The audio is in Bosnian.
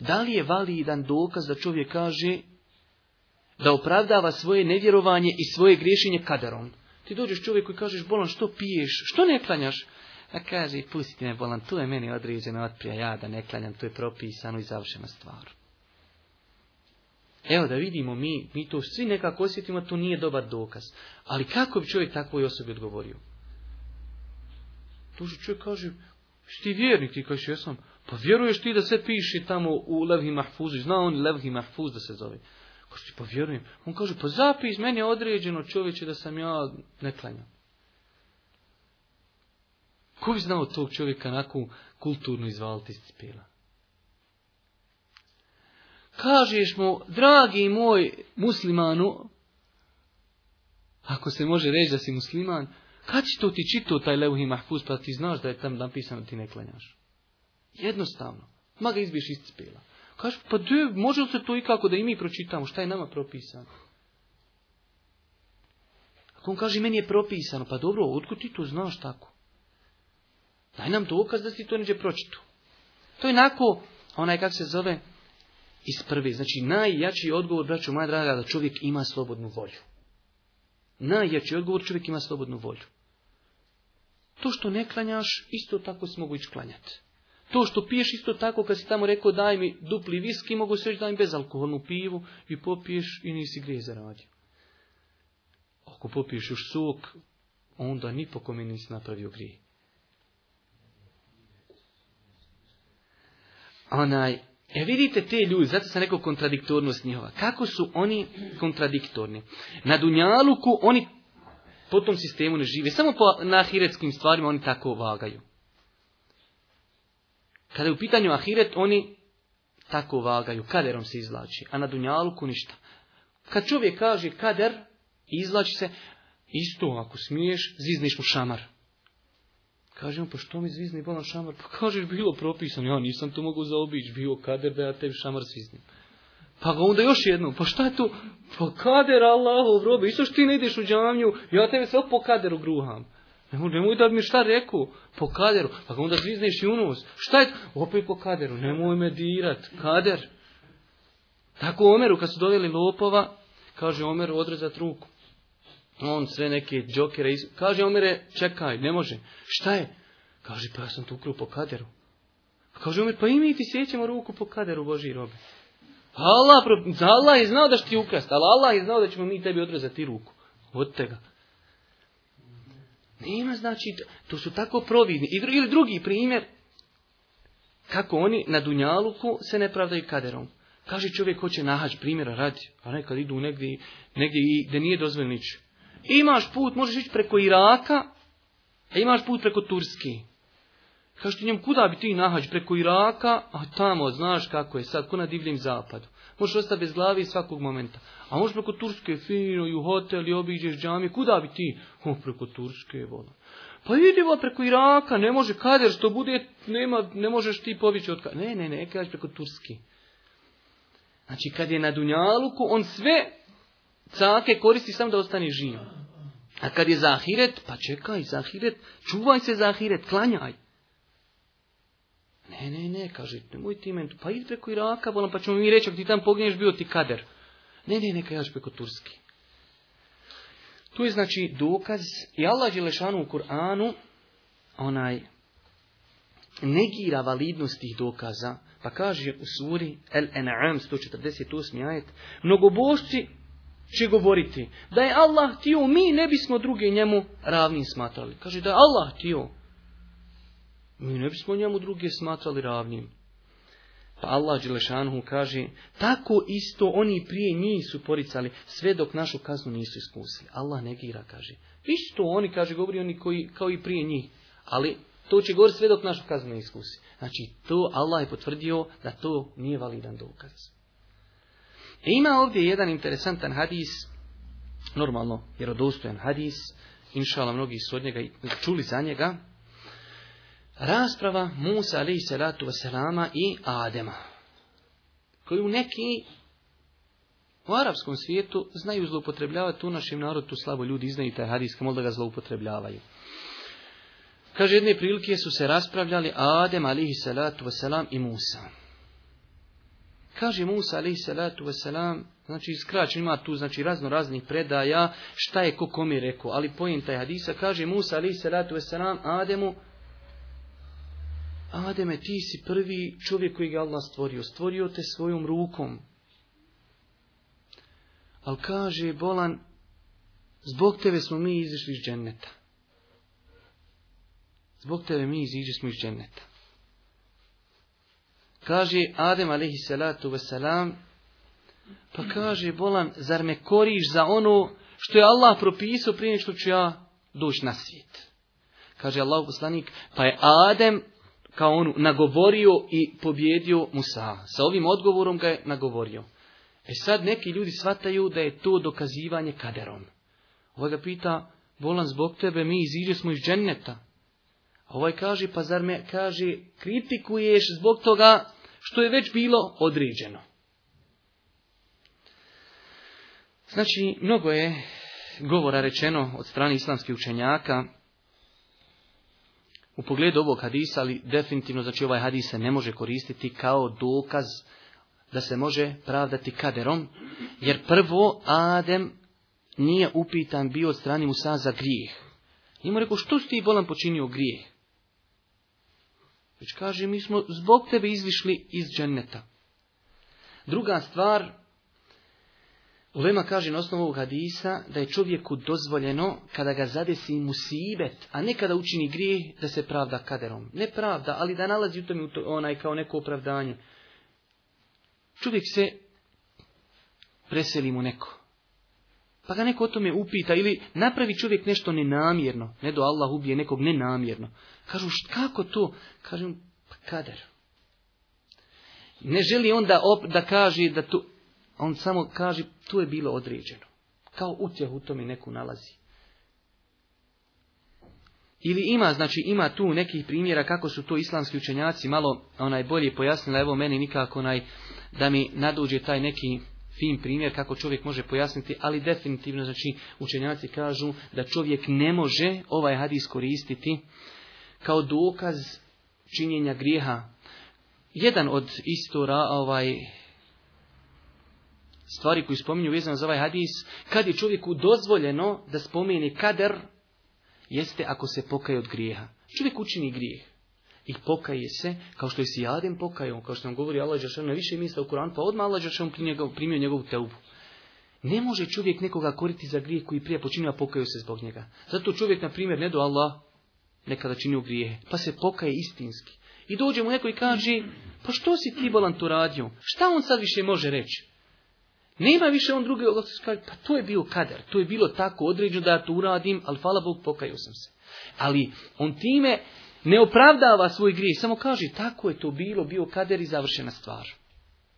Da li je validan dokaz da čovjek kaže da opravdava svoje nevjerovanje i svoje griješenje kadarom? Ti dođeš čovjeku i kažeš, bolan, što piješ? Što ne klanjaš? A kaže, pusti me bolan, to je meni određeno otprija ja da ne klanjam, to je propisano i završena stvar. Evo da vidimo mi, mi to svi nekako osjetimo, to nije dobar dokaz. Ali kako bi čovjek takvoj osobi odgovorio? Dođe čovjek kaže, ti vjernik, ti kažeš, ja sam, pa vjeruješ ti da se piše tamo u Levhi Mahfuzu, zna on Levhi Mahfuz da se zove. Kaže ti, pa vjerujem. On kaže, pa zapis, meni je određeno čovječe da sam ja ne Ko bi znao tog čovjeka nakon kulturno izvaliti iz Kažeš mu, dragi moj muslimanu, ako se može reći da si musliman, kad će to ti čitao taj Levhi Mahfuz, pa ti znaš da je tam napisano ti ne klanjaš? Jednostavno. Ma ga izbiješ iz cipela. pa dje, može li se to ikako da i mi pročitamo šta je nama propisano? Ako on kaže, meni je propisano, pa dobro, otkud ti to znaš tako? Daj nam to ukaz da si to neđe pročitu. To je onako, onaj kak se zove, iz prve, Znači, najjači odgovor, braću moja draga, da čovjek ima slobodnu volju. Najjači odgovor, čovjek ima slobodnu volju. To što ne klanjaš, isto tako si mogu ići klanjati. To što piješ isto tako kad si tamo rekao daj mi dupli viski, mogu se reći daj mi bezalkoholnu pivu i popiješ i nisi grije zaradio. Ako popiješ još sok, onda ni po kome nisi napravio grije. Onaj, E vidite te ljudi, zato sam rekao kontradiktornost njihova. Kako su oni kontradiktorni? Na Dunjaluku oni po tom sistemu ne žive. Samo po, na stvarima oni tako vagaju. Kada je u pitanju ahiret, oni tako vagaju, kaderom se izlači, a na dunjaluku ništa. Kad čovjek kaže kader, izlači se, isto ako smiješ, zizniš mu šamar. Kaže on, pa što mi zvizni bolan šamar? Pa kažeš, bilo propisano, ja nisam to mogu zaobići, bio kader da ja tebi šamar zviznim. Pa onda još jednom, pa šta je to? Pa kader Allahov robe, isto što ti ne ideš u džamiju, ja tebe sve po kaderu gruham. Nemoj, nemoj da mi šta reku, po kaderu, pa onda zvizneš i unos. Šta je? Opet po kaderu, nemoj me dirat, kader. Tako Omeru, kad su doveli lopova, kaže Omer, odrezat ruku. On sve neke džokere, iz... kaže Omere, čekaj, ne može. Šta je? Kaže, pa ja sam tu po kaderu. Pa kaže Omer, pa i mi ti sjećamo ruku po kaderu, Boži robe. Pa Allah, Allah je znao da će ti ukrast, ali Allah je znao da ćemo mi tebi odrezati ruku. Od tega. Nema znači, to su tako providni. Ili drugi primjer, kako oni na Dunjaluku se ne pravdaju kaderom. Kaže čovjek hoće nahać primjera radi, a nekad idu negdje, negdje i gdje nije dozvoljeno ništa. Imaš put, možeš ići preko Iraka, a imaš put preko Turski. Kažeš ti njemu kuda bi ti nahađ preko Iraka, a tamo znaš kako je sad, ko na divljem zapadu. Možeš ostati bez glavi svakog momenta. A možeš preko Turske, fino, i u hotel, i obiđeš džamije, kuda bi ti? O, preko Turske, vola. Pa vola preko Iraka, ne može kader, što bude, nema, ne možeš ti povići od Ne, ne, ne, kažeš preko Turske. Znači, kad je na Dunjaluku, on sve cake koristi samo da ostane živ. A kad je zahiret, pa čekaj, zahiret, čuvaj se zahiret, klanjaj. Ne, ne, ne, kaže, nemoj ti tu, pa idi preko Iraka, volam, pa ćemo mi reći, ako ti tam pogneš, bio ti kader. Ne, ne, neka jaš preko Turski. Tu je znači dokaz i Allah Đelešanu u Kur'anu onaj negira validnost tih dokaza, pa kaže u suri El-En'am 148. ajet, mnogobošci će govoriti da je Allah htio, mi ne bismo druge njemu ravnim smatrali. Kaže da je Allah htio, mi ne bismo njemu druge smatrali ravnim. Pa Allah Đelešanhu kaže, tako isto oni prije njih su poricali, sve dok našu kaznu nisu iskusili. Allah negira, kaže. Isto oni, kaže, govori oni koji, kao i prije njih. Ali to će govoriti sve dok našu kaznu ne iskusi. Znači, to Allah je potvrdio da to nije validan dokaz. E, ima ovdje jedan interesantan hadis, normalno, vjerodostojan hadis, inšala mnogi su od njega čuli za njega, Rasprava Musa alaihi salatu wasalama i Adema, koju neki u arapskom svijetu znaju zloupotrebljavati, u našem narodu slabo ljudi znaju taj hadis, da ga zloupotrebljavaju. Kaže, jedne prilike su se raspravljali Adem alihi salatu wasalam i Musa. Kaže Musa alihi salatu wasalam, znači skraćeno ima tu znači razno raznih predaja, šta je ko kom je rekao, ali pojenta taj hadisa, kaže Musa alihi salatu wasalam Ademu, Ademe, ti si prvi čovjek koji ga Allah stvorio. Stvorio te svojom rukom. Al kaže bolan, zbog tebe smo mi izišli iz dženneta. Zbog tebe mi izišli smo iz dženneta. Kaže Adem alaihi salatu wasalam, pa kaže bolan, zar me koriš za ono što je Allah propisao prije što ću ja doći na svijet. Kaže Allah poslanik, pa je Adem kao on nagovorio i pobjedio Musa. Sa ovim odgovorom ga je nagovorio. E sad neki ljudi shvataju da je to dokazivanje kaderom. Ovaj ga pita, bolan zbog tebe, mi iziđe smo iz dženneta. A ovaj kaže, pa zar me, kaže, kritikuješ zbog toga što je već bilo određeno. Znači, mnogo je govora rečeno od strane islamskih učenjaka u pogledu ovog hadisa, ali definitivno znači ovaj hadis se ne može koristiti kao dokaz da se može pravdati kaderom, jer prvo Adem nije upitan bio od strane Musa za grijeh. I mu rekao, što si ti bolan počinio grijeh? Već kaže, mi smo zbog tebe izvišli iz dženeta. Druga stvar, Ulema kaže na osnovu hadisa da je čovjeku dozvoljeno kada ga zadesi musibet, a ne kada učini grijeh da se pravda kaderom. Ne pravda, ali da nalazi u tome onaj kao neko opravdanje. Čovjek se preseli mu neko. Pa ga neko o tome upita ili napravi čovjek nešto nenamjerno. Ne do Allah ubije nekog nenamjerno. Kažu, kako to? Kažu, pa kader. Ne želi onda op, da kaže da to on samo kaže, tu je bilo određeno. Kao utjeh u tome neku nalazi. Ili ima, znači ima tu nekih primjera kako su to islamski učenjaci malo onaj bolje pojasnili, evo meni nikako onaj da mi naduđe taj neki fin primjer kako čovjek može pojasniti, ali definitivno znači učenjaci kažu da čovjek ne može ovaj hadis koristiti kao dokaz činjenja grijeha. Jedan od istora ovaj stvari koje spominju vezano za ovaj hadis, kad je čovjeku dozvoljeno da spomeni kader, jeste ako se pokaje od grijeha. Čovjek učini grijeh i pokaje se, kao što je si Adem pokaju kao što nam govori Allah Žešan na više mjesta u Koran, pa odmah Allah Žešan primio njegovu teubu. Ne može čovjek nekoga koriti za grijeh koji prije počinio, a pokaju se zbog njega. Zato čovjek, na primjer, ne do Allah nekada čini grijehe, pa se pokaje istinski. I dođe mu neko i kaže, pa što si ti bolan to radio? Šta on sad više može reći? Nema više on druge kaže, Pa to je bio kader, to je bilo tako određeno da ja to uradim, ali hvala Bog pokajao sam se. Ali on time ne opravdava svoj grijeh, samo kaže tako je to bilo, bio kader i završena stvar.